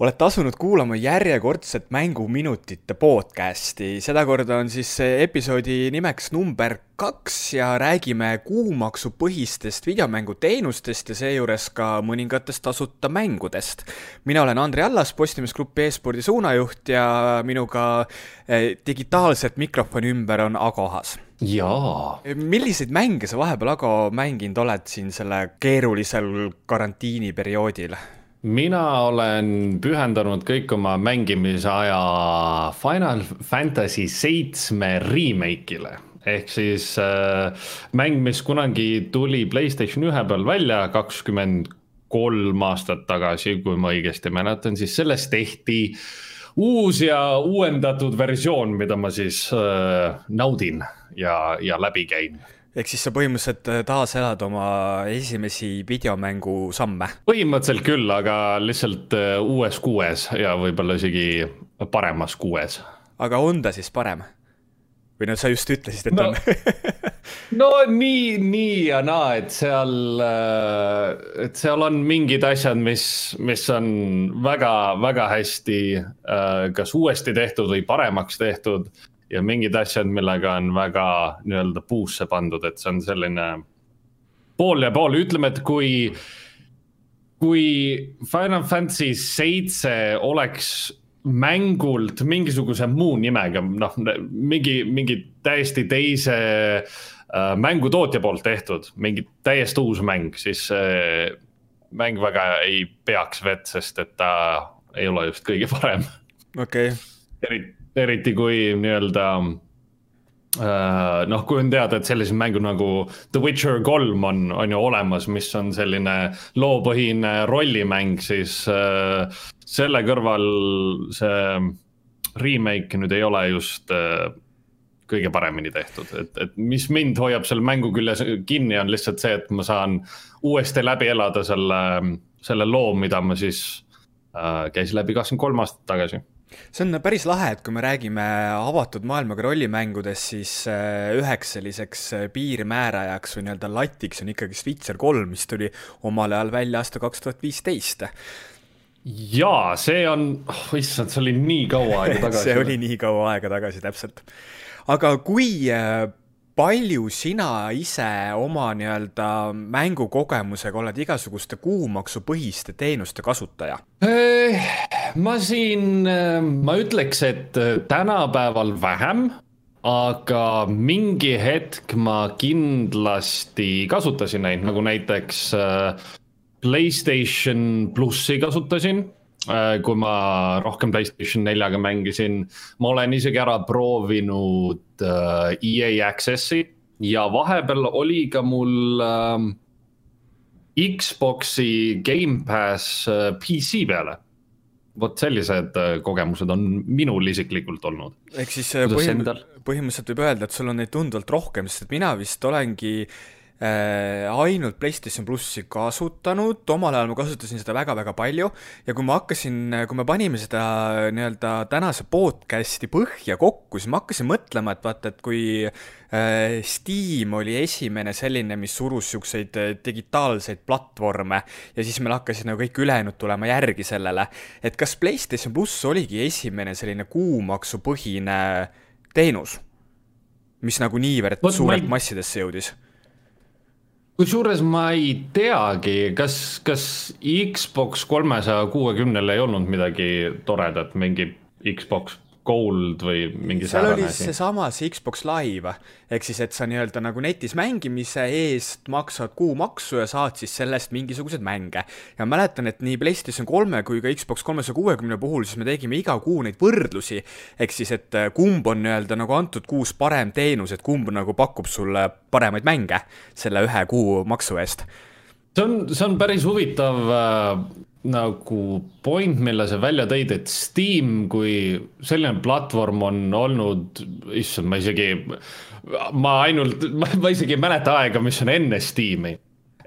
olete asunud kuulama järjekordset Mänguminutite podcasti, sedakorda on siis episoodi nimeks number kaks ja räägime kuumaksupõhistest videomänguteenustest ja seejuures ka mõningatest tasuta mängudest. mina olen Andri Allas, Postimees Grupi e-spordi suunajuht ja minuga eh, digitaalselt mikrofoni ümber on Ago Ahas jaa. milliseid mänge sa vahepeal, Ago, mänginud oled siin selle keerulisel karantiiniperioodil? Mina olen pühendanud kõik oma mängimise aja Final Fantasy seitsme remake'ile. Ehk siis äh, mäng, mis kunagi tuli Playstation ühe peal välja kakskümmend kolm aastat tagasi, kui ma õigesti mäletan, siis sellest tehti uus ja uuendatud versioon, mida ma siis äh, naudin ja, ja läbi käin ehk siis sa põhimõtteliselt äh, taaselad oma esimesi videomängu samme? põhimõtteliselt küll, aga lihtsalt äh, uues kuues ja võib-olla isegi paremas kuues. aga on ta siis parem? või no sa just ütlesid, et no, on no nii, nii ja naa, et seal, äh, et seal on mingid asjad, mis, mis on väga-väga hästi kas uuesti tehtud või paremaks tehtud ja mingid asjad, millega on väga nii-öelda puusse pandud, et see on selline pool ja pool, ütleme, et kui, kui Final Fantasy seitse oleks mängult mingisuguse muu nimega, noh, mingi, mingi täiesti teise äh, mängutootja poolt tehtud, mingi täiesti uus mäng, siis äh, mäng väga ei peaks vett, sest et ta ei ole just kõige parem. okei okay eriti kui nii-öelda Uh, noh, kui on teada, et sellised mängud nagu The Witcher kolm on, on ju olemas, mis on selline loopõhine rollimäng, siis uh, selle kõrval see remake nüüd ei ole just uh, kõige paremini tehtud, et, et mis mind hoiab selle mängu küljes kinni, on lihtsalt see, et ma saan uuesti läbi elada selle, selle loo, mida ma siis uh, käisin läbi kakskümmend kolm aastat tagasi see on päris lahe, et kui me räägime avatud maailmaga rollimängudest, siis äh, üheks selliseks piirmäärajaks või nii-öelda latiks on ikkagi Switcher kolm, mis tuli omal ajal välja aasta kaks tuhat viisteist jaa, see on oh,, issand, see oli nii kaua aega tagasi see oli nii kaua aega tagasi, täpselt. aga kui äh, palju sina ise oma nii-öelda mängukogemusega oled igasuguste kuumaksupõhiste teenuste kasutaja? Ma siin, ma ütleks, et tänapäeval vähem, aga mingi hetk ma kindlasti kasutasin neid, nagu näiteks Playstation plussi kasutasin. Äh, kui ma rohkem Playstation neljaga mängisin, ma olen isegi ära proovinud äh, EA Access'i. Ja vahepeal oli ka mul äh, Xbox'i Gamepass äh, PC peale vot sellised äh, kogemused on minul isiklikult olnud. ehk siis põhim põhimõtteliselt võib öelda, et sul on neid tunduvalt rohkem, sest mina vist olengi äh, ainult PlayStation plussi kasutanud, omal ajal ma kasutasin seda väga-väga palju. Ja kui ma hakkasin, kui me panime seda nii-öelda tänase podcast'i põhja kokku, siis ma hakkasin mõtlema, et vaata, et kui äh, Steam oli esimene selline, mis surus niisuguseid äh, digitaalseid platvorme ja siis meil hakkasid nagu kõik ülejäänud tulema järgi sellele, et kas PlayStation pluss oligi esimene selline kuumaksupõhine teenus, mis nagu niivõrd suurelt massidesse jõudis kusjuures ma ei teagi, kas, kas Xbox kolmesaja kuuekümnel ei olnud midagi toredat, mingi Xbox Gold või mingi seal oli seesama see Xbox Live, ehk siis, et sa nii-öelda nagu netis mängimise eest maksad kuumaksu ja saad siis sellest mingisuguseid mänge. ja mäletan, et nii PlayStation kolme kui ka Xbox kolmesaja kuuekümne puhul siis me tegime iga kuu neid võrdlusi, ehk siis, et äh, kumb on nii-öelda nagu antud kuus parem teenus, et kumb nagu pakub sulle paremaid mänge selle ühe kuu maksu eest. See on, see on päris huvitav äh, nagu point, mille sa välja tõid, et Steam kui selline platvorm on olnud, issand, ma isegi, ma ainult, ma isegi ei mäleta aega, mis on enne Steam'i.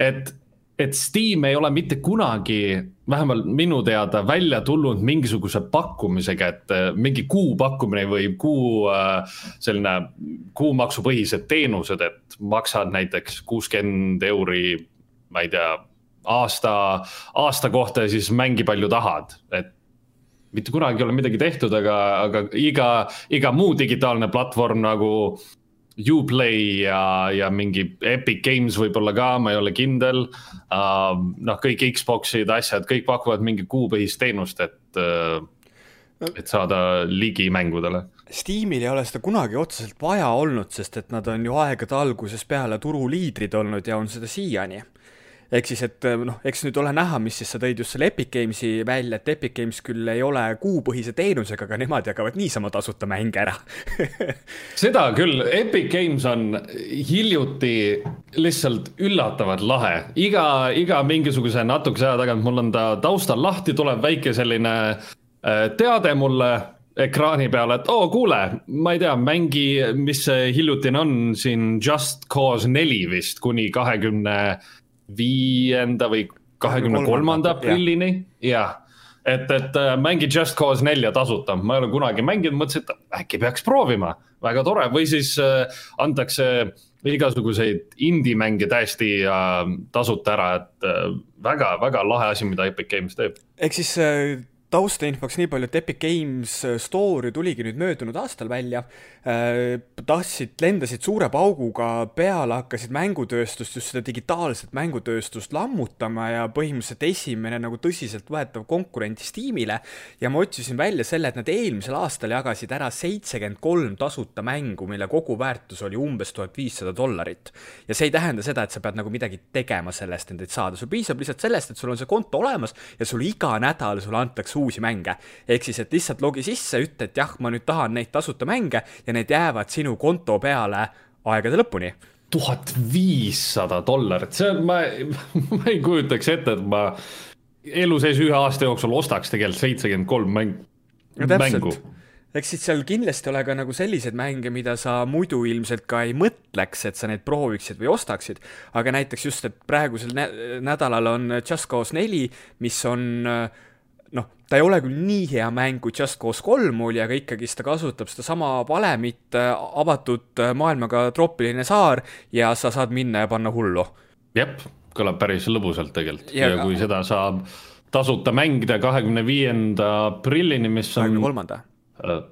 et, et Steam ei ole mitte kunagi, vähemalt minu teada, välja tulnud mingisuguse pakkumisega, et mingi kuupakkumine või kuu äh, selline kuumaksupõhised teenused, et maksad näiteks kuuskümmend euri, ma ei tea aasta, aasta kohta ja siis mängi palju tahad, et mitte kunagi ei ole midagi tehtud, aga, aga iga, iga muu digitaalne platvorm nagu Uplay ja, ja mingi Epic Games võib-olla ka, ma ei ole kindel uh,. noh, kõik Xbox'id, asjad, kõik pakuvad mingi kuupõhist teenust, et uh,, et saada ligi mängudele. Steamil ei ole seda kunagi otseselt vaja olnud, sest et nad on ju aegade algusest peale turuliidrid olnud ja on seda siiani ehk siis, et eh, noh, eks nüüd ole näha, mis siis sa tõid just selle Epic Games'i välja, et Epic Games küll ei ole kuupõhise teenusega, aga nemad jagavad niisama tasuta mänge ära. Seda küll, Epic Games on hiljuti lihtsalt üllatavalt lahe, iga, iga mingisuguse natukese aja tagant mul on ta taustal lahti, tuleb väike selline äh, teade mulle ekraani peale, et oo oh,, kuule, ma ei tea, mängi, mis see hiljutine on siin Just Cause neli vist kuni kahekümne 20 viienda või kahekümne kolmanda aprillini, jah. Et, et äh, mängi Just Cause nelja tasuta, ma ei ole kunagi mänginud, mõtlesin, et äkki peaks proovima, väga tore, või siis äh, antakse igasuguseid indie-mänge täiesti äh, tasuta ära, et äh, väga, väga lahe asi, mida Epic Games teeb. ehk siis äh taustainfoks nii palju, et Epic Games äh, Store tuligi nüüd möödunud aastal välja. äh,. Tahtsid, lendasid suure pauguga peale, hakkasid mängutööstust, just seda digitaalset mängutööstust lammutama ja põhimõtteliselt esimene nagu tõsiseltvõetav konkurent Steamile. ja ma otsisin välja selle, et nad eelmisel aastal jagasid ära seitsekümmend kolm tasuta mängu, mille koguväärtus oli umbes tuhat viissada dollarit. ja see ei tähenda seda, et sa pead nagu midagi tegema selle eest, et neid saada, sul piisab lihtsalt sellest, et sul on see konto olemas ja sul iga nädal sulle antakse uusi mänge. ehk siis, et lihtsalt logi sisse, ütle, et jah, ma nüüd tahan neid tasuta mänge ja need jäävad sinu konto peale aegade lõpuni tuhat viissada dollarit, see on, ma, ma ei kujutaks ette, et ma elu sees ühe aasta jooksul ostaks tegelikult seitsekümmend kolm mäng, mängu. eks siis seal kindlasti ole ka nagu selliseid mänge, mida sa muidu ilmselt ka ei mõtleks, et sa neid prooviksid või ostaksid. aga näiteks just, et praegusel nä nädalal on Just Cause neli, mis on äh, noh, ta ei ole küll nii hea mäng kui Just Cause kolm oli, aga ikkagist ta kasutab sedasama valemit, äh, avatud äh, maailmaga troopiline saar ja sa saad minna ja panna hullu. jep, kõlab päris lõbusalt tegelikult ja, ja kui seda saab tasuta mängida kahekümne viienda aprillini, mis on kahekümne kolmanda äh,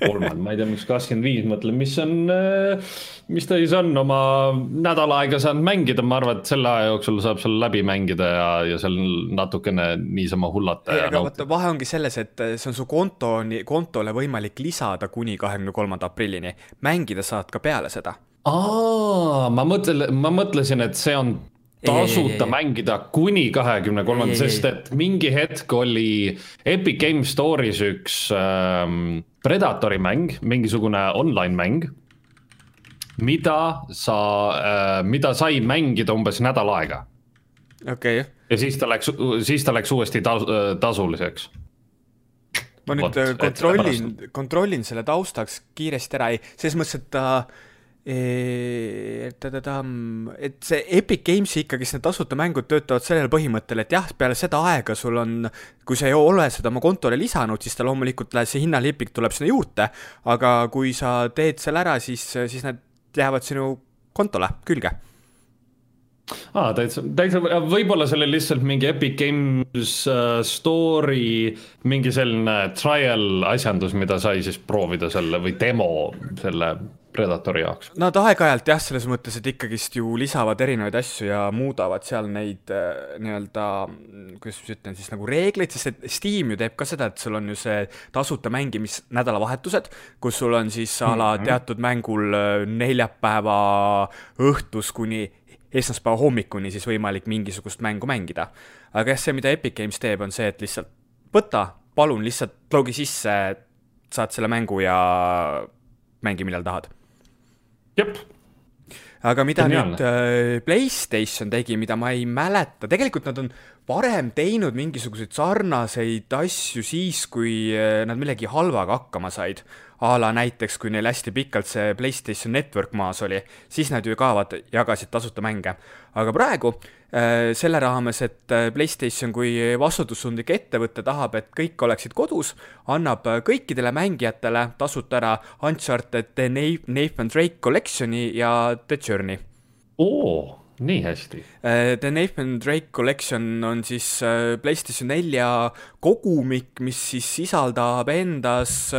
kolmand, ma ei tea, miks kakskümmend viis, mõtlen, mis on, äh, mis ta siis on, oma nädal aega saanud mängida, ma arvan, et selle aja jooksul saab seal läbi mängida ja, ja seal natukene niisama hullata. aga vaata, vahe ongi selles, et see on su konto, kontole võimalik lisada kuni kahekümne kolmanda aprillini, mängida saad ka peale seda. aa, ma mõtlen, ma mõtlesin, et see on tasuta mängida kuni kahekümne kolmanda, sest et mingi hetk oli Epic Games Store'is üks ähm, Predatori mäng, mingisugune online mäng. mida sa äh,, mida sai mängida umbes nädal aega. okei okay.. ja siis ta läks, siis ta läks uuesti tas, tasuliseks ma nüüd Vot, kontrollin, kontrollin selle taustaks kiiresti ära, ei, selles mõttes, et ta äh, et see Epic Games'i ikkagist need tasuta mängud töötavad sellel põhimõttel, et jah, peale seda aega sul on, kui sa ei ole seda oma kontole lisanud, siis ta loomulikult, see hinnalipik tuleb sinna juurde, aga kui sa teed selle ära, siis, siis need jäävad sinu kontole külge. Aa ah,, täitsa, täitsa, võib-olla oli lihtsalt mingi Epic Games uh, Store'i mingi selline trial asjandus, mida sai siis proovida selle või demo selle Predatori jaoks. Nad aeg-ajalt jah, selles mõttes, et ikkagist ju lisavad erinevaid asju ja muudavad seal neid äh, nii-öelda, kuidas ma siis ütlen siis nagu reegleid, sest et Steam ju teeb ka seda, et sul on ju see tasuta mängimisnädalavahetused, kus sul on siis a la -hmm. teatud mängul äh, neljapäeva õhtus kuni esmaspäeva hommikuni siis võimalik mingisugust mängu mängida. aga jah, see, mida Epic Games teeb, on see, et lihtsalt võta, palun lihtsalt logi sisse, saad selle mängu ja mängi, millal tahad jep. Aga mida Geniaalne. nüüd äh, Playstation tegi, mida ma ei mäleta, tegelikult nad on varem teinud mingisuguseid sarnaseid asju siis, kui äh, nad millegi halvaga hakkama said a la näiteks, kui neil hästi pikalt see Playstation Network maas oli, siis nad ju ka vaata, jagasid tasuta mänge. aga praegu äh, selle raames, et äh, Playstation kui vastutustundlik ettevõte tahab, et kõik oleksid kodus, annab äh, kõikidele mängijatele tasuta ära Uncharted The Nathan Drake Collection'i ja The Journey oo nii hästi. The Nathan Drake Collection on siis PlayStation nelja kogumik, mis siis sisaldab endas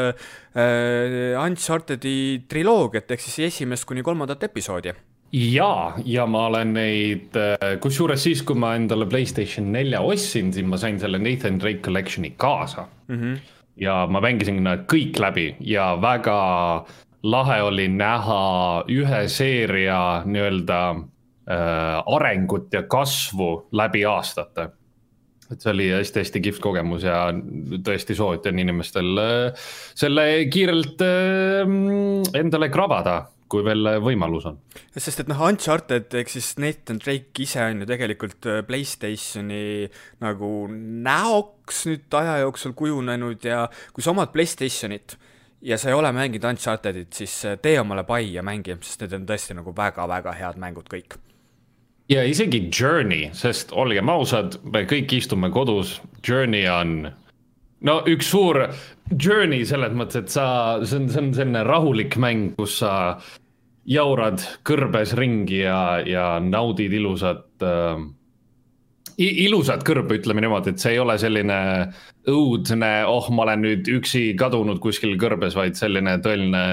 Uncharted'i triloogiat ehk siis esimest kuni kolmandat episoodi ja, ja ma olen neid, äh, kusjuures siis, kui ma endale Playstation nelja ostsin, siis ma sain selle Nathan Drake Collection'i kaasa mm. -hmm. ja ma mängisin nad kõik läbi ja väga lahe oli näha ühe seeria nii-öelda äh, arengut ja kasvu läbi aastate. et see oli hästi-hästi kihvt kogemus ja tõesti soovitan inimestel äh, selle kiirelt äh, endale krabada kui veel võimalus on. sest et noh, Uncharted ehk siis Nathan Drake ise on ju tegelikult äh, Playstationi nagu näoks nüüd aja jooksul kujunenud ja kui sa omad Playstationit ja sa ei ole mänginud Unchartedit, siis äh, tee omale pai ja mängi, sest need on tõesti nagu väga-väga head mängud kõik. Ja isegi Journey, sest olgem ausad, me kõik istume kodus, Journey on no üks suur journey selles mõttes, et sa, see on, see on selline rahulik mäng, kus sa jaurad kõrbes ringi ja, ja naudid ilusat äh,, ilusat kõrba, ütleme niimoodi, et see ei ole selline õudne, oh, ma olen nüüd üksi kadunud kuskil kõrbes, vaid selline tõeline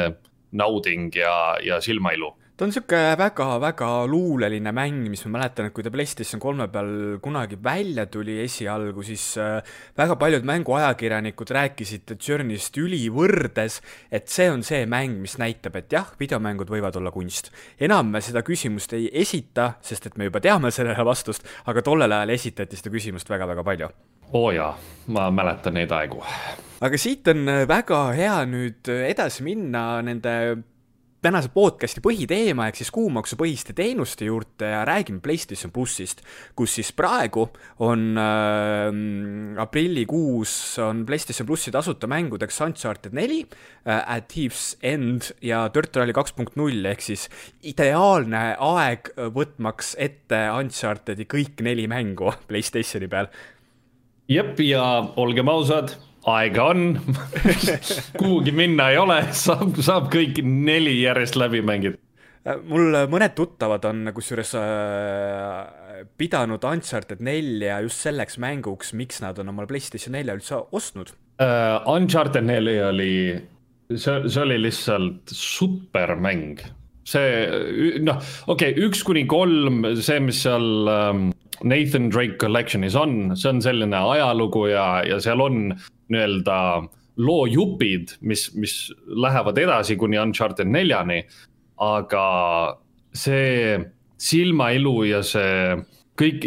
nauding ja, ja silmailu ta on niisugune väga-väga luuleline mäng, mis ma mäletan, et kui ta PlayStation kolme peal kunagi välja tuli esialgu, siis äh, väga paljud mänguajakirjanikud rääkisid Journey'st ülivõrdes, et see on see mäng, mis näitab, et jah, videomängud võivad olla kunst. enam me seda küsimust ei esita, sest et me juba teame sellele vastust, aga tollel ajal esitati seda küsimust väga-väga palju oo oh jaa, ma mäletan neid aegu. aga siit on väga hea nüüd edasi minna nende tänase podcasti põhiteema ehk siis kuumaksupõhiste teenuste juurde ja räägime PlayStation plussist, kus siis praegu on äh, aprillikuus on PlayStation plussi tasuta mängudeks Uncharted neli äh,, At Thieves End ja Dirt Rally kaks punkt null ehk siis ideaalne aeg võtmaks ette Unchartedi kõik neli mängu PlayStationi peal. jep, ja olgem ausad aega on kuhugi minna ei ole, saab, saab kõik neli järjest läbi mängida. mul mõned tuttavad on kusjuures äh, pidanud Uncharted nelja just selleks mänguks, miks nad on omale PlayStation nelja üldse ostnud uh,. Uncharted neli oli, see, see oli lihtsalt supermäng see noh, okei okay,, üks kuni kolm, see, mis seal um, Nathan Drake Collection'is on, see on selline ajalugu ja, ja seal on nii-öelda loojupid, mis, mis lähevad edasi kuni Uncharted neljani. aga see silmailu ja see kõik,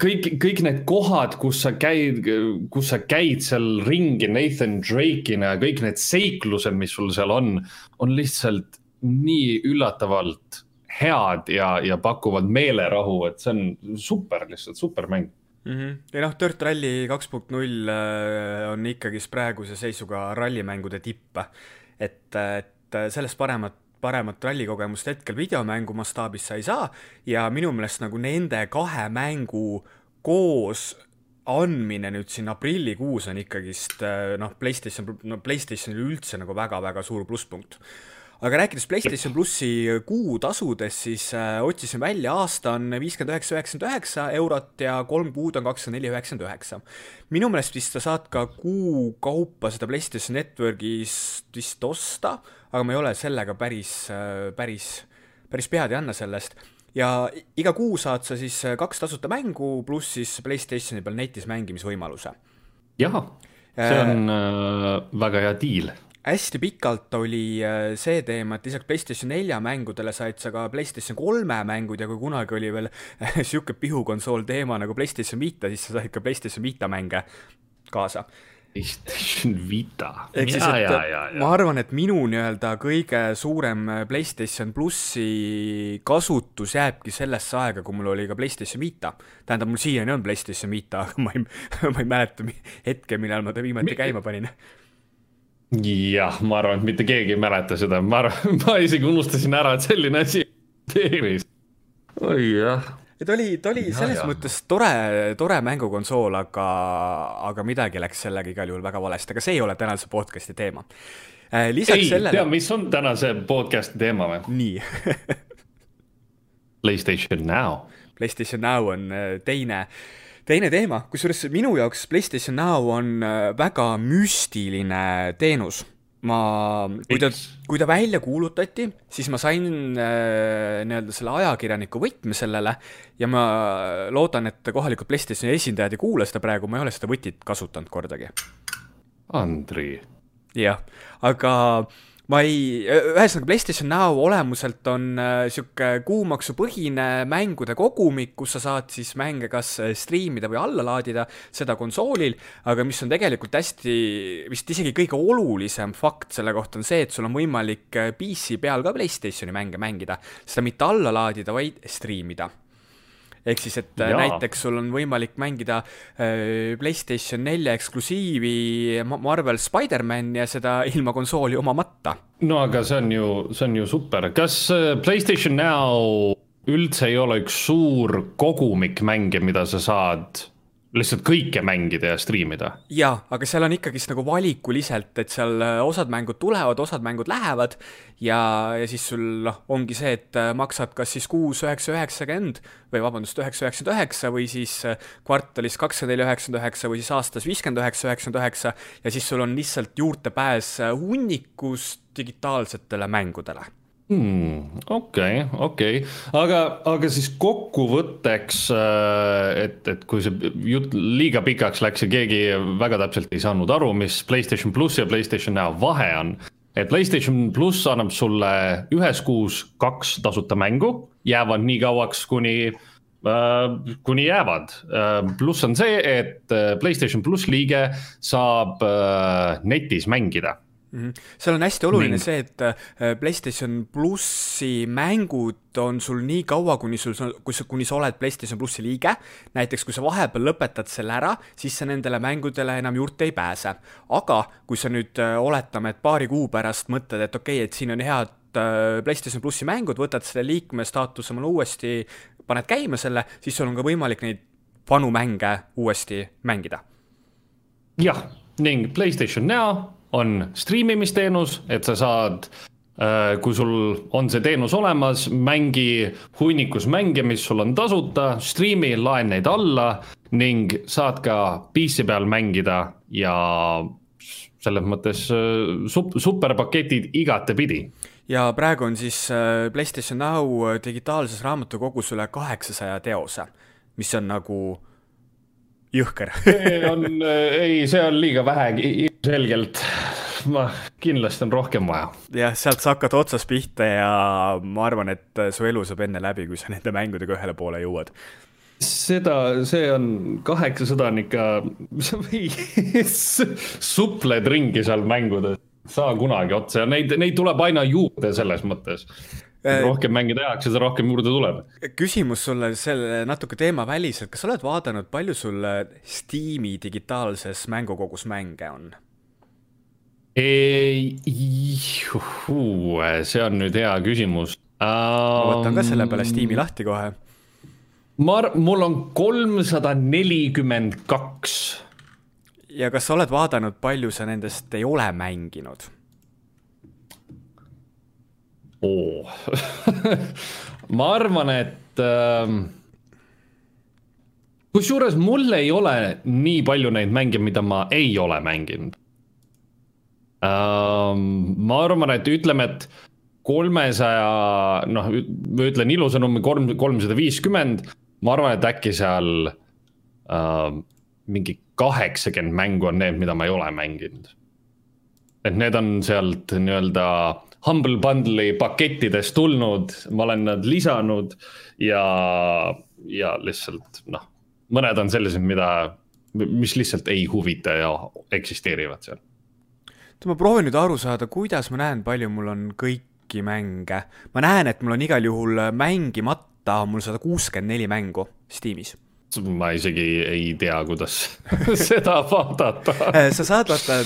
kõik, kõik need kohad, kus sa käid, kus sa käid seal ringi Nathan Drake'ina ja kõik need seiklused, mis sul seal on, on lihtsalt nii üllatavalt head ja, ja pakuvad meelerahu, et see on super, lihtsalt super mäng mm. -hmm. ja noh, Dirt Rally kaks punkt null äh, on ikkagist praeguse seisuga rallimängude tipp. et, et sellest paremat paremat rallikogemust hetkel videomängu mastaabis sa ei saa ja minu meelest nagu nende kahe mängu koos andmine nüüd siin aprillikuus on ikkagist äh, noh, PlayStation, no PlayStationil üldse nagu väga-väga suur plusspunkt aga rääkides PlayStation plussi kuutasudest, siis äh, otsisin välja, aasta on viiskümmend üheksa, üheksakümmend üheksa eurot ja kolm kuud on kakssada neli, üheksakümmend üheksa. minu meelest vist sa saad ka kuu kaupa seda PlayStation Networkist vist osta, aga ma ei ole sellega päris, äh, päris, päris pead ei anna sellest ja iga kuu saad sa siis äh, kaks tasuta mängu, pluss siis Playstationi peal netis mängimisvõimaluse. jah, see on äh, väga hea diil hästi pikalt oli äh, see teema, et lisaks PlayStation nelja mängudele said sa ka PlayStation kolme mängud ja kui kunagi oli veel sihuke pihukonsool teema nagu PlayStation Vita, siis sa said ka PlayStation Vita mänge kaasa. PlayStation Vita. ehk siis, et ja, ja, ja. ma arvan, et minu nii-öelda kõige suurem PlayStation plussi kasutus jääbki sellesse aega, kui mul oli ka PlayStation Vita. tähendab, mul siiani on PlayStation Vita, aga ma ei, ma ei mäleta hetke, millal ma ta viimati käima panin jah, ma arvan, et mitte keegi ei mäleta seda, ma arvan, ma isegi unustasin ära, et selline asi eksisteeris. oi jah. et oli, ta oli selles ja, mõttes tore, tore mängukonsool, aga, aga midagi läks sellega igal juhul väga valesti, aga see ei ole tänase podcast'i teema. Äh, lisaks ei, sellele. tea, mis on tänase podcast'i teema või? nii PlayStation Now PlayStation Now on teine teine teema, kusjuures minu jaoks PlayStation Now on väga müstiline teenus ma, kui ta, kui ta välja kuulutati, siis ma sain äh, nii-öelda selle ajakirjaniku võtme sellele ja ma loodan, et kohalikud PlayStationi esindajad ei kuula seda praegu, ma ei ole seda võtit kasutanud kordagi. Andri. jah, aga äh, ma ei, ühesõnaga PlayStation Now olemuselt on äh, sihuke kuumaksupõhine mängude kogumik, kus sa saad siis mänge kas äh, striimida või alla laadida, seda konsoolil, aga mis on tegelikult hästi, vist isegi kõige olulisem fakt selle kohta on see, et sul on võimalik äh, PC peal ka PlayStationi mänge mängida, seda mitte alla laadida, vaid striimida ehk siis, et äh, Jaa. näiteks sul on võimalik mängida äh, PlayStation nelja eksklusiivi Marvel Spider-man ja seda ilma konsooli omamata. no aga see on ju, see on ju super, kas äh, PlayStation Now üldse ei ole üks suur kogumik mänge, mida sa saad lihtsalt kõike mängida ja striimida. jaa, aga seal on ikkagist nagu valikuliselt, et seal äh, osad mängud tulevad, osad mängud lähevad ja, ja siis sul noh, ongi see, et äh, maksad kas siis kuus üheksa üheksakümmend või vabandust, üheksa üheksakümmend üheksa või siis äh, kvartalis kakskümmend neli üheksakümmend üheksa või siis aastas viiskümmend üheksa üheksakümmend üheksa ja siis sul on lihtsalt juurdepääs hunnikust digitaalsetele mängudele okei, okei, aga, aga siis kokkuvõtteks, äh, et, et kui see jutt liiga pikaks läks ja keegi väga täpselt ei saanud aru, mis Playstation pluss ja Playstation Now vahe on. et Playstation pluss annab sulle ühes kuus kaks tasuta mängu, jäävad nii kauaks, kuni äh, kuni jäävad. Äh, pluss on see, et Playstation pluss liige saab netis mängida mm. -hmm. seal on hästi oluline Ning. see, et äh, PlayStation plussi mängud on sul nii kaua, kuni sul, kui sa, kuni sa oled PlayStation plussi liige. näiteks kui sa vahepeal lõpetad selle ära, siis sa nendele mängudele enam juurde ei pääse. aga kui sa nüüd äh, oletame, et paari kuu pärast mõtled, et okei okay,, et siin on head äh, PlayStation plussi mängud, võtad selle liikme staatuse omale uuesti, paned käima selle, siis sul on ka võimalik neid vanu mänge uuesti mängida. jah, ning PlayStation Now on striimimisteenus, et sa saad äh, kui sul on see teenus olemas, mängi hunnikus mänge, mis sul on tasuta, striimi, laen neid alla ning saad ka PC peal mängida ja selles mõttes äh, sup-, superpaketid igatepidi. ja praegu on siis äh, PlayStation Now digitaalses raamatukogus üle kaheksasaja teose, mis on nagu jõhker see on, ei, see on liiga vähe, ilmselgelt. ma, kindlasti on rohkem vaja. jah, sealt sa hakkad otsast pihta ja ma arvan, et su elu saab enne läbi, kui sa nende mängudega ühele poole jõuad seda, see on, kaheksasada on ikka, sa supled ringi seal mängudes, saa kunagi otsa ja neid, neid tuleb aina juurde selles mõttes rohkem mänge tehakse, seda rohkem juurde tuleb. küsimus sulle selle natuke teemaväliselt, kas sa oled vaadanud, palju sul Steam'i digitaalses mängukogus mänge on? see on nüüd hea küsimus um,. ma võtan ka selle peale Steam'i lahti kohe. ma mul on kolmsada nelikümmend kaks. ja kas sa oled vaadanud, palju sa nendest ei ole mänginud? Oo ma arvan, et ähm, kusjuures mul ei ole nii palju neid mänge, mida ma ei ole mänginud ähm,. ma arvan, et ütleme, et kolmesaja, noh, ma ütlen ilusa numbri kolm, kolmsada viiskümmend, ma arvan, et äkki seal äh, mingi kaheksakümmend mängu on need, mida ma ei ole mänginud. et need on sealt nii-öelda Humble Bundle'i pakettidest tulnud, ma olen nad lisanud ja, ja lihtsalt noh, mõned on sellised, mida, mis lihtsalt ei huvita ja eksisteerivad seal. ma proovin nüüd aru saada, kuidas ma näen, palju mul on kõiki mänge. ma näen, et mul on igal juhul mängimata on mul sada kuuskümmend neli mängu Steamis ma isegi ei tea, kuidas seda vaadata sa saad vaata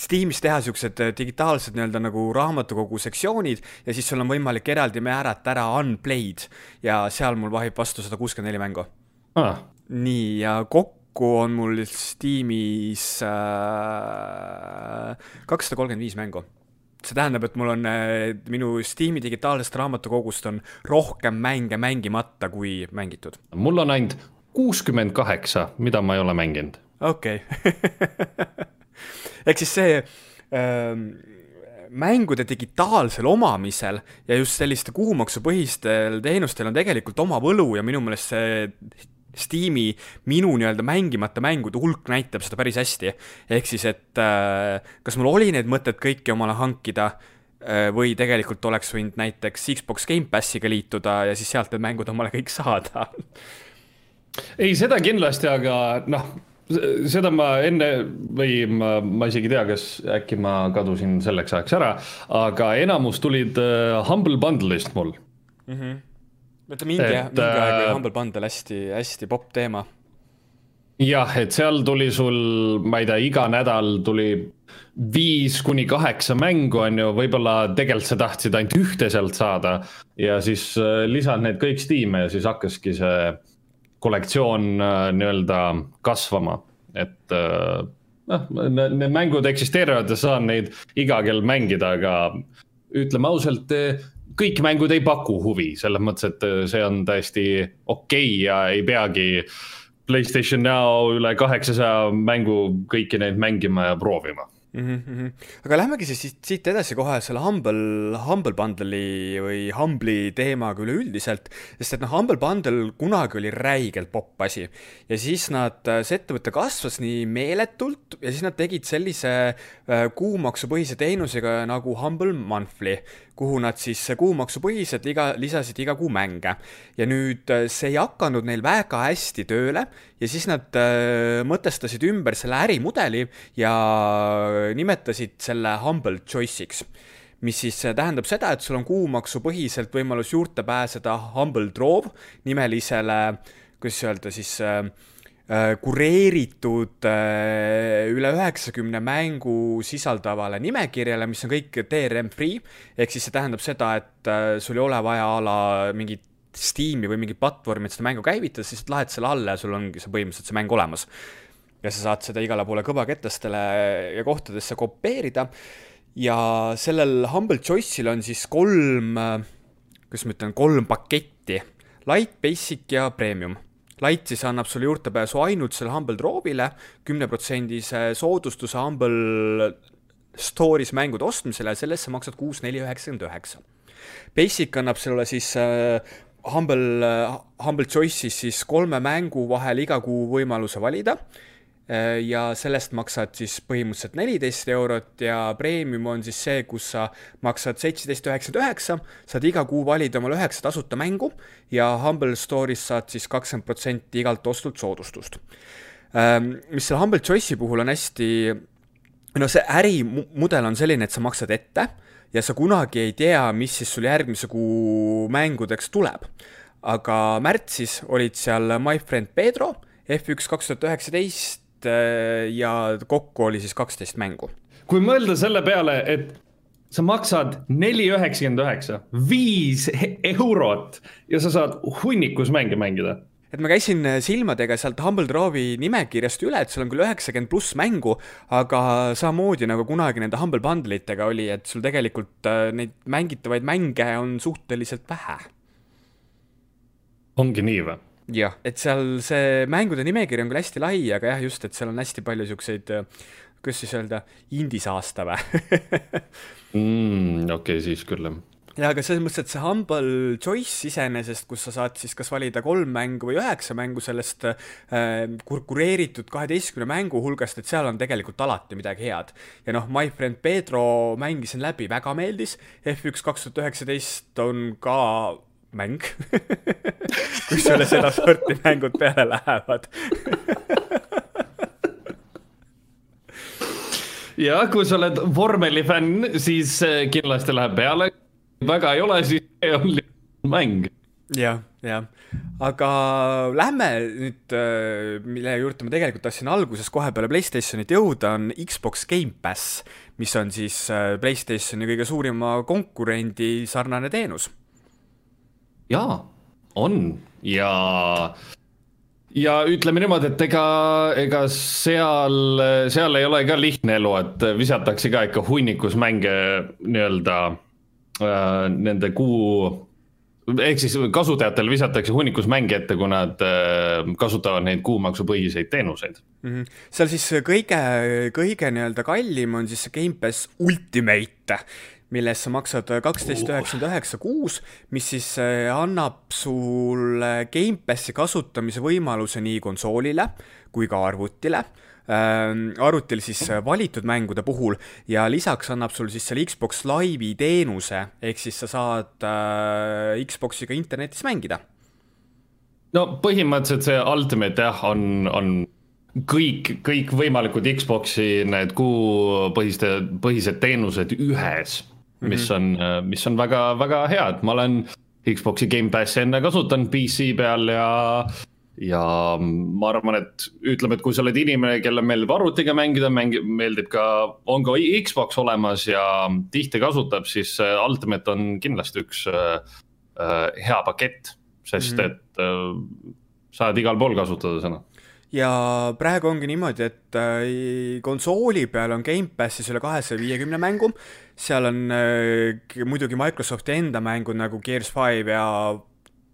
Steamis teha siuksed äh, digitaalsed nii-öelda nagu raamatukogu sektsioonid ja siis sul on võimalik eraldi määrata ära unplayed ja seal mul vahib vastu sada kuuskümmend neli mängu ah.. nii, ja kokku on mul Steamis äh, kakssada kolmkümmend viis mängu. see tähendab, et mul on, minu Steam'i digitaalsest raamatukogust on rohkem mänge mängimata kui mängitud. mul on ainult kuuskümmend kaheksa, mida ma ei ole mänginud. okei okay. ehk siis see ähm, mängude digitaalsel omamisel ja just selliste kuumaksupõhistel teenustel on tegelikult oma võlu ja minu meelest see Steam'i minu nii-öelda mängimata mängude hulk näitab seda päris hästi. ehk siis, et äh, kas mul oli need mõtted kõiki omale hankida äh, või tegelikult oleks võinud näiteks Xbox Gamepassiga liituda ja siis sealt need mängud omale kõik saada ei, seda kindlasti, aga noh, seda ma enne või ma, ma isegi ei tea, kas äkki ma kadusin selleks ajaks ära, aga enamus tulid uh, Humble Bundle'ist mul mm. -hmm. vaata mingi, mingi aeg oli äh, Humble Bundle hästi, hästi popp teema. jah, et seal tuli sul, ma ei tea, iga nädal tuli viis kuni kaheksa mängu, on ju, võib-olla tegelikult sa tahtsid ainult ühte sealt saada ja siis uh, lisad need kõik Steam'i ja siis hakkaski see kollektsioon äh, nii-öelda kasvama, et äh, noh, need mängud eksisteerivad ja saan neid iga kell mängida, aga ütleme ausalt, kõik mängud ei paku huvi, selles mõttes, et see on täiesti okei okay ja ei peagi Playstation Now üle kaheksasaja mängu kõiki neid mängima ja proovima mm. -hmm. aga lähmegi siis siit, siit edasi kohe selle Humble, Humble Bundle'i või Humble'i teemaga üleüldiselt, sest et noh, Humble Bundle kunagi oli räigelt popp asi ja siis nad, see ettevõte kasvas nii meeletult ja siis nad tegid sellise äh, kuumaksupõhise teenusega nagu Humble Monthly, kuhu nad siis kuumaksupõhiselt iga, lisasid iga kuu mänge. ja nüüd äh, see ei hakanud neil väga hästi tööle ja siis nad äh, mõtestasid ümber selle ärimudeli ja nimetasid selle Humble Choice'iks mis siis tähendab seda, et sul on kuumaksupõhiselt võimalus juurde pääseda Humble Drove nimelisele, kuidas öelda siis äh, äh kureeritud äh, üle üheksakümne mängu sisaldavale nimekirjale, mis on kõik DRM free, ehk siis see tähendab seda, et äh, sul ei ole vaja a la mingit Steam'i või mingit platvormi, et seda mängu käivitada, siis lahed selle alla ja sul ongi see põhimõtteliselt see mäng olemas ja sa saad seda igale poole kõvaketestele ja kohtadesse kopeerida. ja sellel Humble Choice'il on siis kolm, kuidas ma ütlen, kolm paketti. Light, Basic ja Premium. Light siis annab sulle juurdepääsu ainult selle Humble Drove'ile, kümneprotsendise soodustuse Humble Store'is mängude ostmisele sellest sa maksad kuus, neli, üheksakümmend üheksa. Basic annab sulle siis äh, Humble, Humble Choice'is siis kolme mängu vahel iga kuu võimaluse valida Äh, ja sellest maksad siis põhimõtteliselt neliteist eurot ja premium on siis see, kus sa maksad seitseteist üheksakümmend üheksa, saad iga kuu valida omale üheksa tasuta mängu ja Humble Store'is saad siis kakskümmend protsenti igalt ostult soodustust. Ähm, mis selle Humble Choice'i puhul on hästi, no see ärimudel on selline, et sa maksad ette ja sa kunagi ei tea, mis siis sul järgmise kuu mängudeks tuleb. aga märtsis olid seal My Friend Pedro, F1 kaks tuhat üheksateist, Äh, ja kokku oli siis kaksteist mängu. kui mõelda selle peale, et sa maksad neli üheksakümmend üheksa, viis eurot ja sa saad hunnikus mänge mängida et ma käisin äh, silmadega sealt Humble Drove'i nimekirjast üle, et sul on küll üheksakümmend pluss mängu, aga samamoodi nagu kunagi nende Humble Bundle itega oli, et sul tegelikult äh, neid mängitavaid mänge on suhteliselt vähe. ongi nii või? Et seal see mängude nimekiri on küll hästi lai, aga jah, just, et seal on hästi palju siukseid, kuidas siis öelda, indisaasta või mm,? okei okay,, siis küll jah ja aga selles mõttes, et see Humble Choice iseenesest, kus sa saad siis kas valida kolm mängu või üheksa mängu sellest äh, kureeritud kaheteistkümne mängu hulgast, et seal on tegelikult alati midagi head. ja noh, My Friend Pedro mängisin läbi, väga meeldis, F1 kaks tuhat üheksateist on ka mäng kui sulle sedasorti mängud peale lähevad ja kui sa oled vormelifänn, siis äh, kindlasti läheb peale. väga ei ole, siis see on lihtsalt mäng. jah, jah, aga lähme nüüd, äh, mille juurde ma tegelikult tahtsin alguses kohe peale Playstationit jõuda, on Xbox Gamepass, mis on siis äh, Playstationi kõige suurima konkurendi sarnane teenus jaa, on ja ja ütleme niimoodi, et ega, ega seal, seal ei ole ka lihtne elu, et visatakse ka ikka hunnikus mänge nii-öelda äh, nende kuu ehk siis kasutajatele visatakse hunnikus mänge ette, kui nad äh, kasutavad neid kuumaksupõhiseid teenuseid mm. -hmm. seal siis kõige, kõige nii-öelda kallim on siis see Gamepass Ultimate mille eest sa maksad kaksteist üheksakümmend üheksa kuus, mis siis äh, annab sulle Gamepassi kasutamise võimaluse nii konsoolile kui ka arvutile äh,. arvutil siis äh, valitud mängude puhul ja lisaks annab sul siis selle Xbox Live'i teenuse, ehk siis sa saad äh, Xboxiga internetis mängida. no põhimõtteliselt see Ultimate jah, on, on kõik, kõikvõimalikud Xbox'i need kuupõhiste, põhised teenused ühes mis mhm. on, mis on väga-väga hea, et ma olen Xbox'i Gamepassi enne kasutanud PC peal ja ja ma arvan, et ütleme, et kui sa oled inimene, kellele meeldib arvutiga mängida, mängi-, meeldib ka, on ka Xbox olemas ja tihti kasutab, siis Ultimate on kindlasti üks äh, äh hea pakett, sest mm -hmm. et äh, saad igal pool kasutada seda ja praegu ongi niimoodi, et äh, konsooli peal on Gamepassis üle kahesaja viiekümne mängu, seal on äh, muidugi Microsofti enda mängud nagu Gears Five ja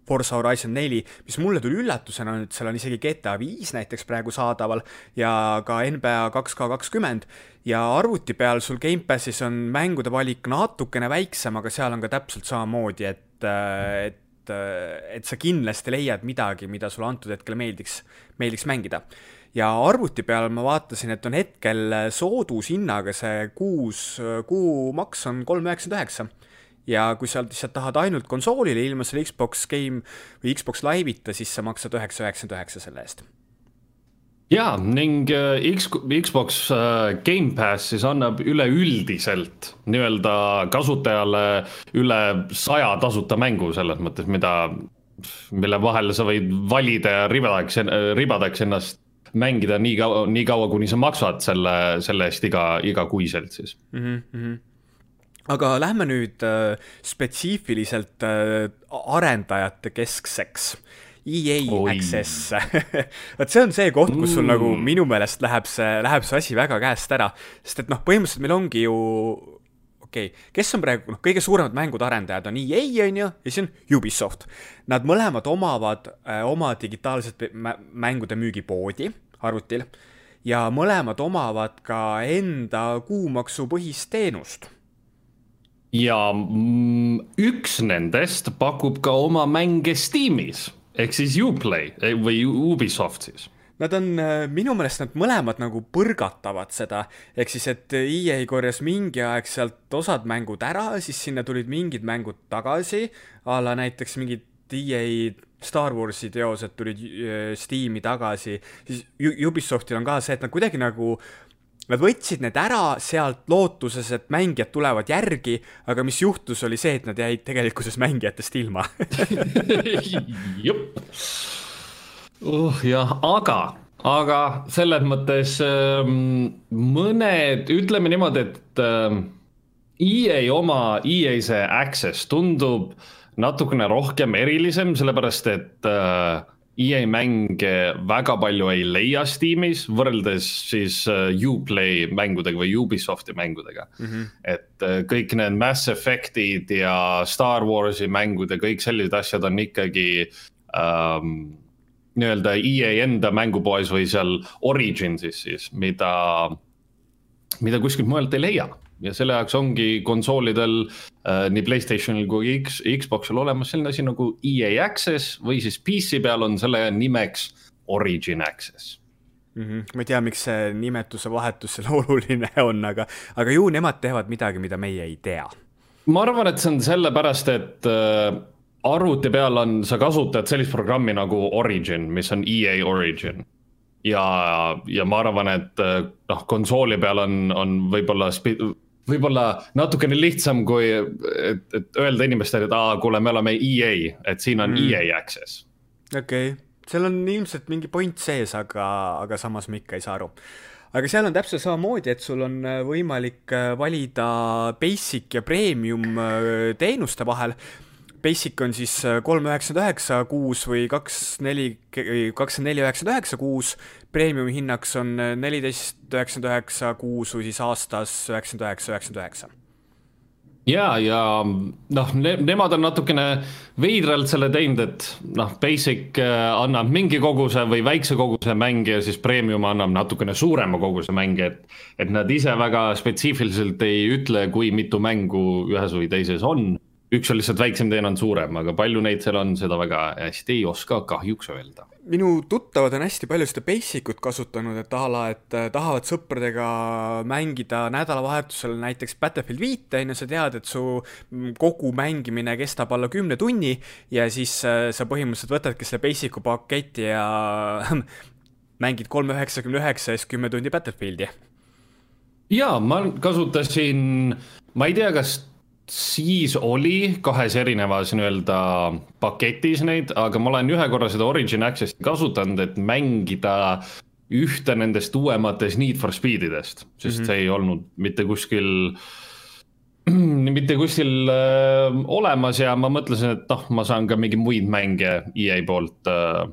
Forza Horizon neli, mis mulle tuli üllatusena, et seal on isegi GTA viis näiteks praegu saadaval ja ka NBA kaks K kakskümmend. Ja arvuti peal sul Gamepassis on mängude valik natukene väiksem, aga seal on ka täpselt samamoodi, et, äh, et et sa kindlasti leiad midagi, mida sulle antud hetkel meeldiks, meeldiks mängida. ja arvuti peal ma vaatasin, et on hetkel soodushinnaga see kuus, kuumaks on kolm üheksakümmend üheksa ja kui sa lihtsalt tahad ainult konsoolile ilma selle Xbox Game või Xbox Live'ita, siis sa maksad üheksa üheksakümmend üheksa selle eest ja ning äh, X, Xbox äh, Gamepass siis annab üleüldiselt nii-öelda kasutajale üle saja tasuta mängu selles mõttes, mida, mille vahel sa võid valida ja ribadeks, ribadeks ennast mängida nii kaua, nii kaua, kuni sa maksad selle, selle eest iga, igakuiselt siis mm. -hmm. aga lähme nüüd äh, spetsiifiliselt äh, arendajate keskseks EA Oi. Access vot see on see koht, kus sul mm. nagu minu meelest läheb see, läheb see asi väga käest ära, sest et noh, põhimõtteliselt meil ongi ju okei okay., kes on praegu, noh, kõige suuremad mängude arendajad on EA, on ju, ja siis on Ubisoft. Nad mõlemad omavad äh, oma digitaalset mängude müügipoodi arvutil ja mõlemad omavad ka enda kuumaksupõhist teenust ja üks nendest pakub ka oma mänge Steamis ehk siis Uplay eh, või Ubisoft siis? Nad on, äh, minu meelest nad mõlemad nagu põrgatavad seda, ehk siis, et EA korjas mingi aeg sealt osad mängud ära, siis sinna tulid mingid mängud tagasi, a la näiteks mingid EA Star Warsi teosed tulid äh, Steam'i tagasi, siis Ubisoftil on ka see, et nad kuidagi nagu Nad võtsid need ära sealt lootuses, et mängijad tulevad järgi, aga mis juhtus, oli see, et nad jäid tegelikkuses mängijatest ilma jupp. uh jah, aga, aga selles mõttes ähm, mõned, ütleme niimoodi, et ähm, EA oma, EA see Access tundub natukene rohkem erilisem, sellepärast et äh, EA mänge väga palju ei leia Steamis võrreldes siis uh, Uplay mängudega või Ubisofti mängudega mm. -hmm. et uh, kõik need Mass Effect'id ja Star Warsi mängud ja kõik sellised asjad on ikkagi um, nii-öelda EA enda mängupoes või seal Originsis siis, mida, mida kuskilt mujalt ei leia ja selle jaoks ongi konsoolidel äh, nii Playstationil kui X, Xboxil olemas selline asi nagu EA Access või siis PC peal on selle nimeks Origin Access mm. -hmm. ma ei tea, miks see nimetuse vahetus seal oluline on, aga, aga ju nemad teevad midagi, mida meie ei tea. ma arvan, et see on sellepärast, et äh, arvuti peal on, sa kasutad sellist programmi nagu Origin, mis on EA Origin ja, ja ma arvan, et äh, noh, konsooli peal on, on võib-olla võib-olla natukene lihtsam kui, et, et öelda inimestele, et aa, kuule, me oleme EA, et siin on mm. EA Access. okei okay., seal on ilmselt mingi point sees, aga, aga samas ma ikka ei saa aru aga seal on täpselt samamoodi, et sul on äh, võimalik äh, valida basic ja premium äh, teenuste vahel basic on siis kolm üheksakümmend üheksa kuus või kaks neli, kakskümmend neli üheksakümmend üheksa kuus, premiumi hinnaks on neliteist üheksakümmend üheksa kuus või siis aastas üheksakümmend üheksa, üheksakümmend üheksa ja, ja noh ne,, nemad on natukene veidralt selle teinud, et noh, basic äh, annab mingi koguse või väikse koguse mänge ja siis premium annab natukene suurema koguse mänge, et. et nad ise väga spetsiifiliselt ei ütle, kui mitu mängu ühes või teises on. Üks on lihtsalt väiksem, teine on suurem, aga palju neid seal on, seda väga hästi ei oska kahjuks öelda minu tuttavad on hästi palju seda basic ut kasutanud, et a la, et äh, tahavad sõpradega mängida nädalavahetusel näiteks Battlefield viite, on ju, sa tead, et su kogu mängimine kestab alla kümne tunni ja siis äh, sa põhimõtteliselt võtadki selle basic'u paketi ja mängid kolme üheksakümne üheksa ja siis kümme tundi Battlefieldi. jaa, ma kasutasin, ma ei tea, kas siis oli kahes erinevas nii-öelda paketis neid, aga ma olen ühe korra seda Origin Access'i kasutanud, et mängida ühte nendest uuematest Need for Speedidest, sest mm -hmm. see ei olnud mitte kuskil mitte kuskil äh, olemas ja ma mõtlesin, et noh, ma saan ka mingeid muid mänge EA poolt äh,,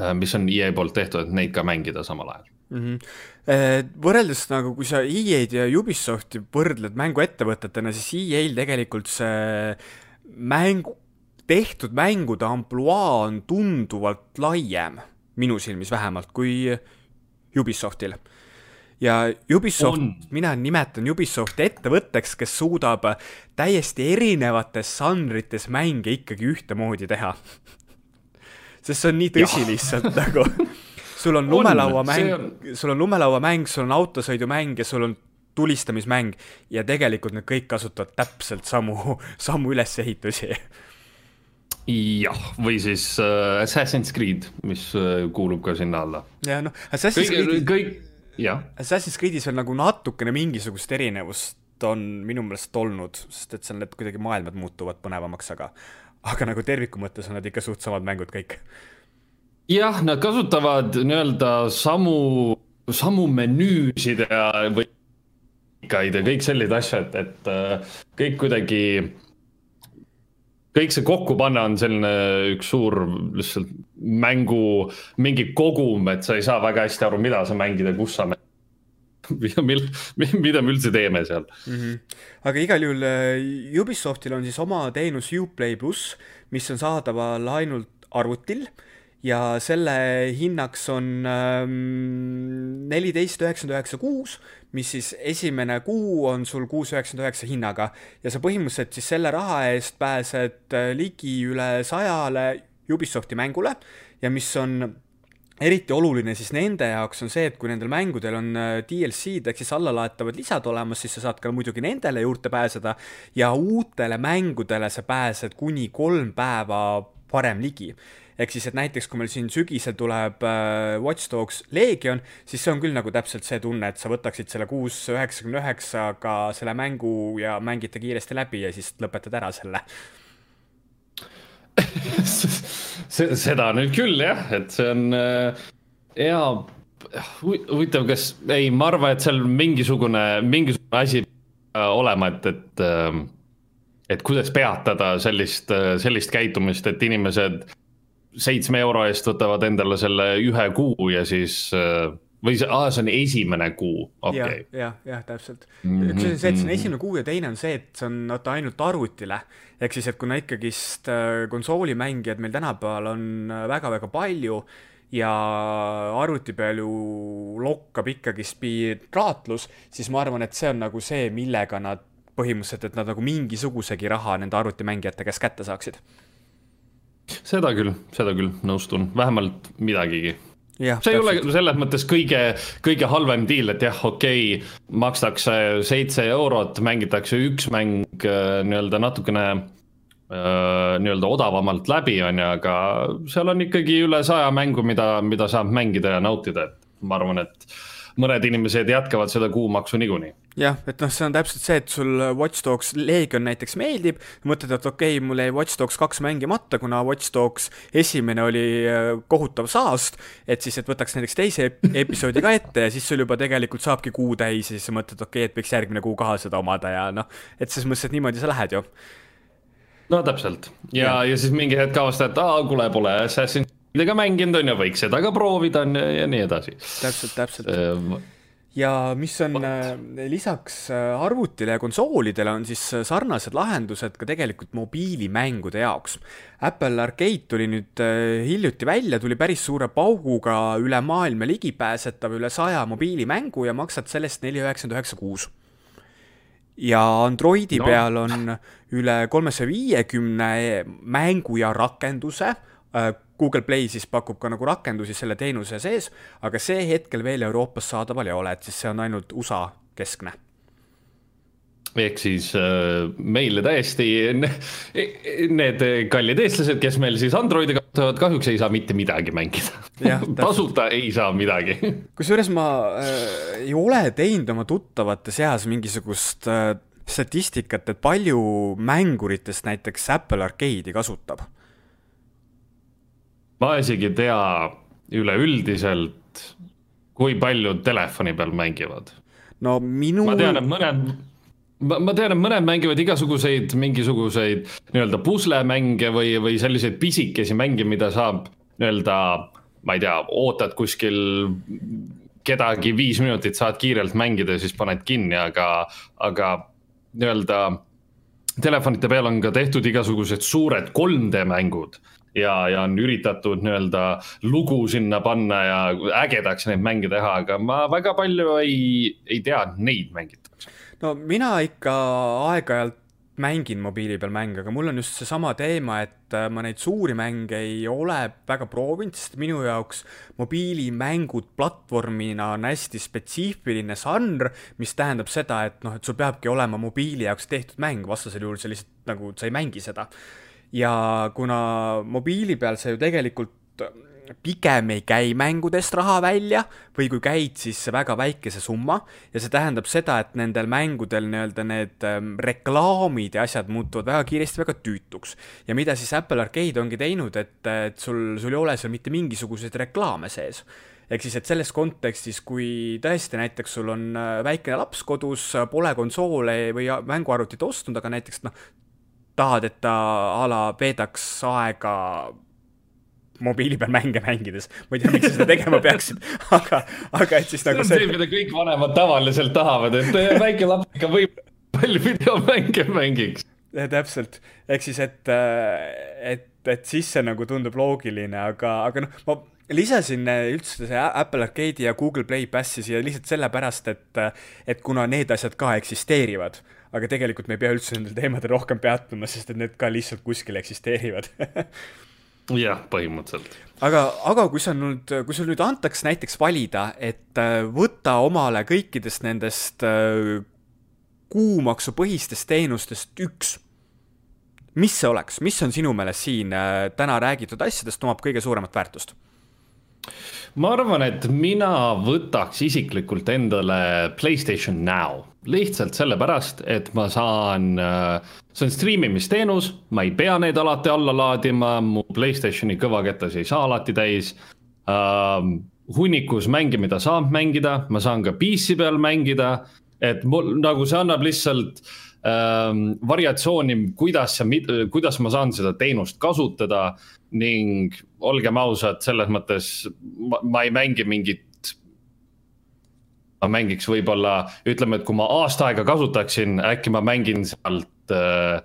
äh mis on EA poolt tehtud, et neid ka mängida samal ajal mm. -hmm. võrreldes nagu, kui sa EA-d ja Ubisofti võrdled mänguettevõtetena, siis EA-l tegelikult see mängu, tehtud mängude ampluaa on tunduvalt laiem, minu silmis vähemalt, kui Ubisoftil ja Ubisoft, mina nimetan Ubisofti ettevõtteks, kes suudab täiesti erinevates žanrites mänge ikkagi ühtemoodi teha sest see on nii tõsi lihtsalt nagu sul on lumelauamäng on..., sul on lumelauamäng, sul on autosõidumäng ja sul on tulistamismäng ja tegelikult need kõik kasutavad täpselt samu, samu ülesehitusi. Jah, või siis äh, Assassin's Creed, mis äh, kuulub ka sinna alla. ja noh, Assassin's Creed'is kõik, jah. Assassin's Creed'is veel nagu natukene mingisugust erinevust on minu meelest olnud, sest et seal need kuidagi maailmad muutuvad põnevamaks, aga aga nagu terviku mõttes on nad ikka suht samad mängud kõik jah, nad kasutavad nii-öelda samu, samu menüüsid ja või ja kõik sellised asjad, et äh, kõik kuidagi, kõik see kokku panna on selline üks suur lihtsalt mängu, mingi kogum, et sa ei saa väga hästi aru, mida sa mängid ja kus sa mängid mida, mida me üldse teeme seal mm. -hmm. aga igal juhul äh, Ubisoftil on siis oma teenus Uplay pluss, mis on saadaval ainult arvutil ja selle hinnaks on ähm, neliteist üheksakümmend üheksa kuus, mis siis esimene kuu on sul kuus üheksakümmend üheksa hinnaga. Ja sa põhimõtteliselt siis selle raha eest pääsed äh, ligi üle sajale Ubisofti mängule. Ja mis on eriti oluline siis nende jaoks on see, et kui nendel mängudel on äh, DLC-d ehk siis allalaetavad lisad olemas, siis sa saad ka muidugi nendele juurde pääseda. Ja uutele mängudele sa pääsed kuni kolm päeva varem ligi ehk siis, et näiteks kui meil siin sügisel tuleb äh, Watch Dogs Legion, siis see on küll nagu täpselt see tunne, et sa võtaksid selle kuus üheksakümne üheksaga selle mängu ja mängite kiiresti läbi ja siis lõpetad ära selle. Seda nüüd küll jah, et see on äh, hea huvitav, kas, ei, ma arvan, et seal mingisugune, mingisugune asi olema, et, et, äh, et kuidas peatada sellist, sellist käitumist, et inimesed seitsme euro eest võtavad endale selle ühe kuu ja siis äh, või see, aa, see on esimene kuu, okei okay.. jah, jah, täpselt mm. -hmm. üks asi on see, et see on esimene kuu ja teine on see, et see on vaata ainult arvutile. ehk siis, et kuna ikkagist äh, konsoolimängijaid meil tänapäeval on väga-väga äh, palju ja arvuti peal ju lokkab ikkagist piraatlus, siis ma arvan, et see on nagu see, millega nad põhimõtteliselt, et nad nagu mingisugusegi raha nende arvutimängijate käest kätte saaksid seda küll, seda küll, nõustun, vähemalt midagigi. Ja, see ei ole selles mõttes kõige, kõige halvem deal, et jah, okei okay,, makstakse seitse eurot, mängitakse üks mäng äh, nii-öelda natukene äh, nii-öelda odavamalt läbi, on ju, aga seal on ikkagi üle saja mängu, mida, mida saab mängida ja nautida, et ma arvan, et mõned inimesed jätkavad seda kuumaksu niikuinii. jah, et noh, see on täpselt see, et sul Watch Dogs Legion näiteks meeldib, mõtled, et okei okay,, mul jäi Watch Dogs kaks mängimata, kuna Watch Dogs esimene oli äh, kohutav saast, et siis, et võtaks näiteks teise episoodi ka ette ja siis sul juba tegelikult saabki kuu täis ja siis sa mõtled, okei okay,, et võiks järgmine kuu ka seda omada ja noh, et selles mõttes, et niimoodi sa lähed ju no täpselt ja, ja., ja siis mingi hetk avastad, et aa, kuule, pole Assassin's Creed'iga mänginud, on ju, võiks seda ka proovida, on ju, ja nii edasi. täpselt, täpselt ja mis on What? Äh, lisaks äh, arvutile ja konsoolidele, on siis äh, sarnased lahendused ka tegelikult mobiilimängude jaoks. Apple Arcade tuli nüüd hiljuti välja, tuli päris suure pauguga üle maailma ligipääsetav üle saja mobiilimängu ja maksad sellest neli üheksakümmend üheksa kuus. ja Androidi no. peal on üle kolmesaja viiekümne mängu ja rakenduse Google Play siis pakub ka nagu rakendusi selle teenuse sees, aga see hetkel veel Euroopas saadaval ei ole, et siis see on ainult USA keskne ehk siis äh, meile täiesti need kallid eestlased, kes meil siis Androidi kasutavad, kahjuks ei saa mitte midagi mängida. tasuta ei saa midagi. kusjuures ma äh, ei ole teinud oma tuttavate seas mingisugust äh, statistikat, et palju mänguritest näiteks Apple Arcade'i kasutab ma isegi ei tea üleüldiselt, kui paljud telefoni peal mängivad. no minu. ma tean, et mõned, ma, ma tean, et mõned mängivad igasuguseid mingisuguseid nii-öelda puslemänge või, või selliseid pisikesi mänge, mida saab nii-öelda, ma ei tea, ootad kuskil kedagi viis minutit, saad kiirelt mängida ja siis paned kinni, aga, aga nii-öelda telefonide peal on ka tehtud igasugused suured 3D mängud ja, ja on üritatud nii-öelda lugu sinna panna ja ägedaks neid mänge teha, aga ma väga palju ei, ei tea, neid mängitakse. no mina ikka aeg-ajalt mängin mobiili peal mänge, aga mul on just seesama teema, et äh, ma neid suuri mänge ei ole väga proovinud, sest minu jaoks mobiilimängud platvormina on hästi spetsiifiline žanr, mis tähendab seda, et noh, et sul peabki olema mobiili jaoks tehtud mäng, vastasel juhul sa lihtsalt nagu, sa ei mängi seda ja kuna mobiili peal sa ju tegelikult pigem ei käi mängudest raha välja või kui käid, siis väga väikese summa ja see tähendab seda, et nendel mängudel nii-öelda need ähm, reklaamid ja asjad muutuvad väga kiiresti väga tüütuks. ja mida siis Apple Arcade ongi teinud, et, et sul, sul ei ole seal mitte mingisuguseid reklaame sees ehk siis, et selles kontekstis, kui tõesti näiteks sul on äh, väikene laps kodus, pole konsoole või mänguarvutit ostnud, aga näiteks noh, tahad, et ta a la veedaks aega mobiili peal mänge mängides. ma ei tea, miks sa seda tegema peaksid, aga, aga et siis nagu see. see on see, mida kõik vanemad tavaliselt tahavad, et väike laps ikka võib palju videomänge mängiks. täpselt, ehk siis, et, et, et siis see nagu tundub loogiline, aga, aga noh, ma lisasin üldse see Apple Arcade'i ja Google Play Passi siia lihtsalt sellepärast, et, et kuna need asjad ka eksisteerivad aga tegelikult me ei pea üldse nendel teemadel rohkem peatuma, sest et need ka lihtsalt kuskil eksisteerivad jah, põhimõtteliselt. aga, aga kui sa nüüd, kui sul nüüd antaks näiteks valida, et äh, võta omale kõikidest nendest äh, kuumaksupõhistest teenustest üks, mis see oleks, mis on sinu meelest siin äh, täna räägitud asjadest omab kõige suuremat väärtust? ma arvan, et mina võtaks isiklikult endale Playstation Now, lihtsalt sellepärast, et ma saan, äh, see on striimimisteenus, ma ei pea neid alati alla laadima, mu Playstationi kõvaketas ei saa alati täis uh,. hunnikus mänge, mida saab mängida, ma saan ka PC peal mängida, et mul nagu see annab lihtsalt uh, variatsiooni, kuidas ja kuidas ma saan seda teenust kasutada ning olgem ausad, selles mõttes ma, ma ei mängi mingit. Ma mängiks võib-olla, ütleme, et kui ma aasta aega kasutaksin, äkki ma mängin sealt äh,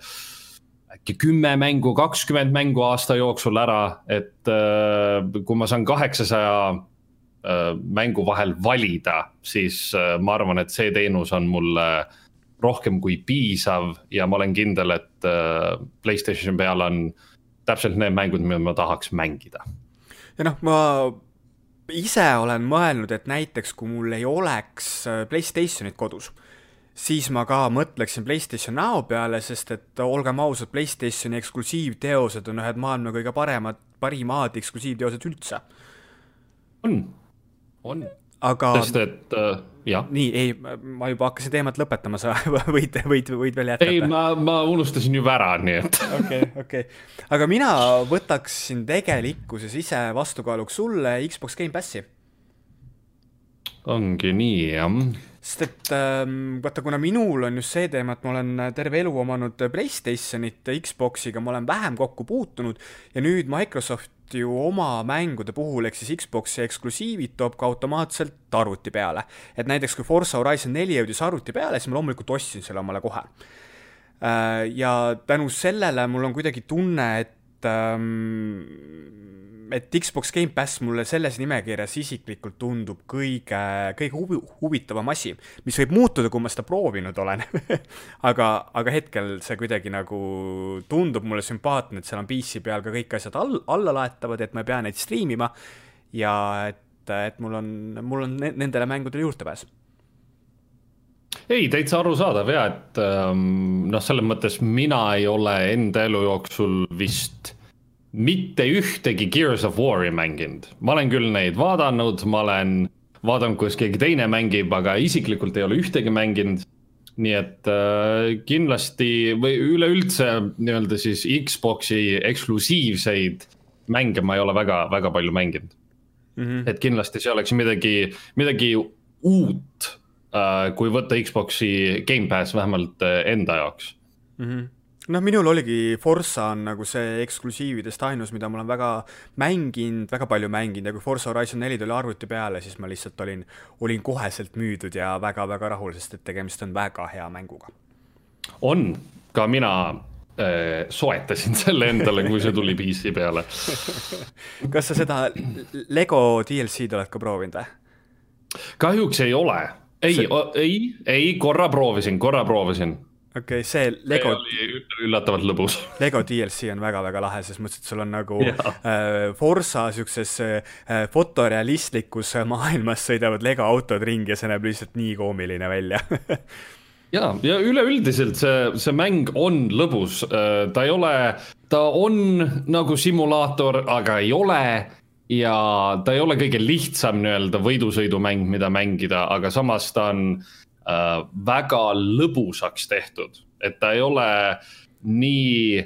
äkki kümme mängu, kakskümmend mängu aasta jooksul ära, et äh, kui ma saan kaheksasaja äh, mängu vahel valida, siis äh, ma arvan, et see teenus on mulle rohkem kui piisav ja ma olen kindel, et äh, Playstation peal on täpselt need mängud, mida ma tahaks mängida. ja noh, ma ise olen mõelnud, et näiteks kui mul ei oleks äh, Playstationit kodus, siis ma ka mõtleksin Playstation Now peale, sest et olgem ausad, Playstationi eksklusiivteosed on ühed maailma kõige paremad, parimad eksklusiivteosed üldse. on, on aga. sest et äh, jah. nii, ei, ma juba hakkasin teemat lõpetama, sa võid, võid, võid veel jätkata. ei, ma, ma unustasin juba ära, nii et. okei, okei, aga mina võtaksin tegelikkuses ise vastukaaluks sulle Xbox Game Passi. ongi nii, jah sest et ähm, vaata, kuna minul on just see teema, et ma olen terve elu omanud Playstationit Xboxiga, ma olen vähem kokku puutunud ja nüüd Microsoft ju oma mängude puhul, ehk siis Xbox'i eksklusiivid toob ka automaatselt arvuti peale. et näiteks kui Forsa Horizon neli jõudis arvuti peale, siis ma loomulikult ostsin selle omale kohe. Äh, ja tänu sellele mul on kuidagi tunne, et ähm, et Xbox Gamepass mulle selles nimekirjas isiklikult tundub kõige, kõige huvi, huvitavam asi, mis võib muutuda, kui ma seda proovinud olen. Aga, aga hetkel see kuidagi nagu tundub mulle sümpaatne, et seal on PC peal ka kõik asjad all, alla laetavad, et ma ei pea neid striimima ja et, et mul on, mul on nendele mängudele juurdepääs ei, täitsa arusaadav ja et ähm, noh, selles mõttes mina ei ole enda elu jooksul vist mitte ühtegi Gears of War'i mänginud, ma olen küll neid vaadanud, ma olen vaadanud, kuidas keegi teine mängib, aga isiklikult ei ole ühtegi mänginud. nii et äh, kindlasti või üleüldse nii-öelda siis Xbox'i eksklusiivseid mänge ma ei ole väga, väga palju mänginud mm. -hmm. et kindlasti see oleks midagi, midagi uut kui võtta Xbox'i Gamepass vähemalt äh, enda jaoks mm. -hmm noh, minul oligi Forsa on nagu see eksklusiividest ainus, mida ma olen väga mänginud, väga palju mänginud ja kui Forsa Horizon neli tuli arvuti peale, siis ma lihtsalt olin, olin koheselt müüdud ja väga-väga rahul, sest et tegemist on väga hea mänguga. on, ka mina äh, soetasin selle endale, kui see tuli PC peale kas sa seda Lego DLC-d oled ka proovinud või? kahjuks ei ole, ei see..., ei, ei korra proovisin, korra proovisin okei okay,, see Lego. üllatavalt lõbus. Lego DLC on väga-väga lahe, selles mõttes, et sul on nagu äh, Forsa siukses äh, fotorealistlikus maailmas sõidavad Lego autod ringi ja see näeb lihtsalt nii koomiline välja ja, ja üleüldiselt see, see mäng on lõbus, äh, ta ei ole, ta on nagu simulaator, aga ei ole ja ta ei ole kõige lihtsam nii-öelda võidusõidumäng, mida mängida, aga samas ta on äh, väga lõbusaks tehtud, et ta ei ole nii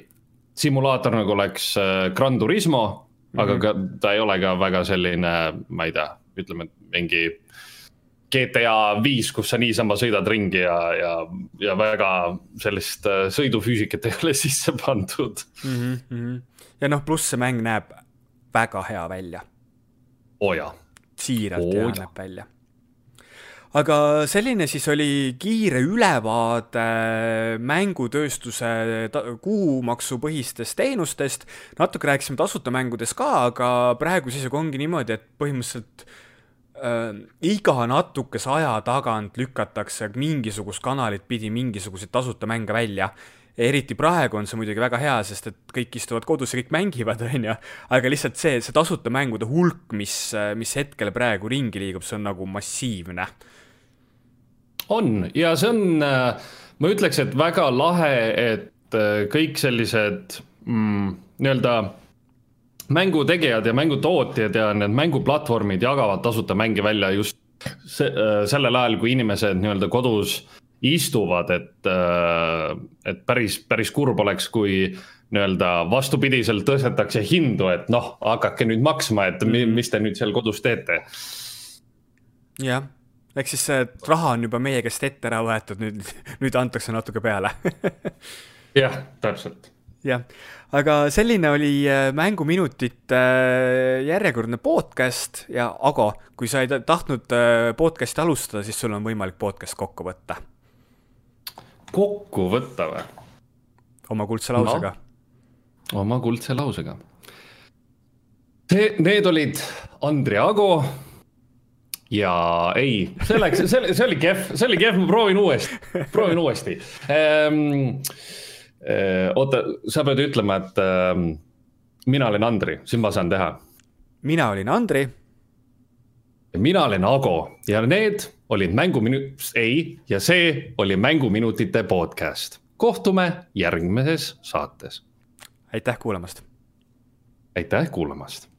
simulaator, nagu oleks äh, Gran Turismo mm, -hmm. aga ka ta ei ole ka väga selline, ma ei tea, ütleme, mingi GTA viis, kus sa niisama sõidad ringi ja, ja, ja väga sellist äh, sõidufüüsikat ei ole sisse pandud mm. -hmm. ja noh, pluss see mäng näeb väga hea välja. oh siiralt oh, hea näeb välja aga selline siis oli kiire ülevaade mängutööstuse kuumaksupõhistest teenustest. natuke rääkisime tasuta mängudest ka, aga praegu seisuga ongi niimoodi, et põhimõtteliselt äh, iga natukese aja tagant lükatakse mingisugust kanalit pidi mingisuguseid tasuta mänge välja eriti praegu on see muidugi väga hea, sest et kõik istuvad kodus ja kõik mängivad, on ju, aga lihtsalt see, see tasuta mängude hulk, mis, mis hetkel praegu ringi liigub, see on nagu massiivne. On. Ja see on, äh, ma ütleks, et väga lahe, et äh, kõik sellised mm, nii-öelda mängutegijad ja mängutootjad ja need mänguplatvormid jagavad tasuta mänge välja just se äh, sellel ajal, kui inimesed nii-öelda kodus istuvad, et, et päris, päris kurb oleks, kui nii-öelda vastupidiselt tõstetakse hindu, et noh, hakake nüüd maksma, et mis te nüüd seal kodus teete. jah ehk siis see raha on juba meie käest ette ära võetud, nüüd, nüüd antakse natuke peale jah, täpselt. jah, aga selline oli äh, Mänguminutite äh, järjekordne podcast ja Ago, kui sa ei tahtnud äh, podcast'i alustada, siis sul on võimalik podcast kokku võtta. Kokku võtta või? oma kuldse lausega no,. oma kuldse lausega. Need olid Andri Ago ja ei, see läks, see, see oli kehv, see oli kehv, ma proovin uuesti, proovin uuesti ähm,. oota, sa pead ütlema, et ähm, mina olen Andri, siis ma saan teha. mina olin Andri. mina olen Ago ja need olid mänguminut-, ei, ja see oli Mänguminutite podcast. kohtume järgmises saates. aitäh kuulamast. aitäh kuulamast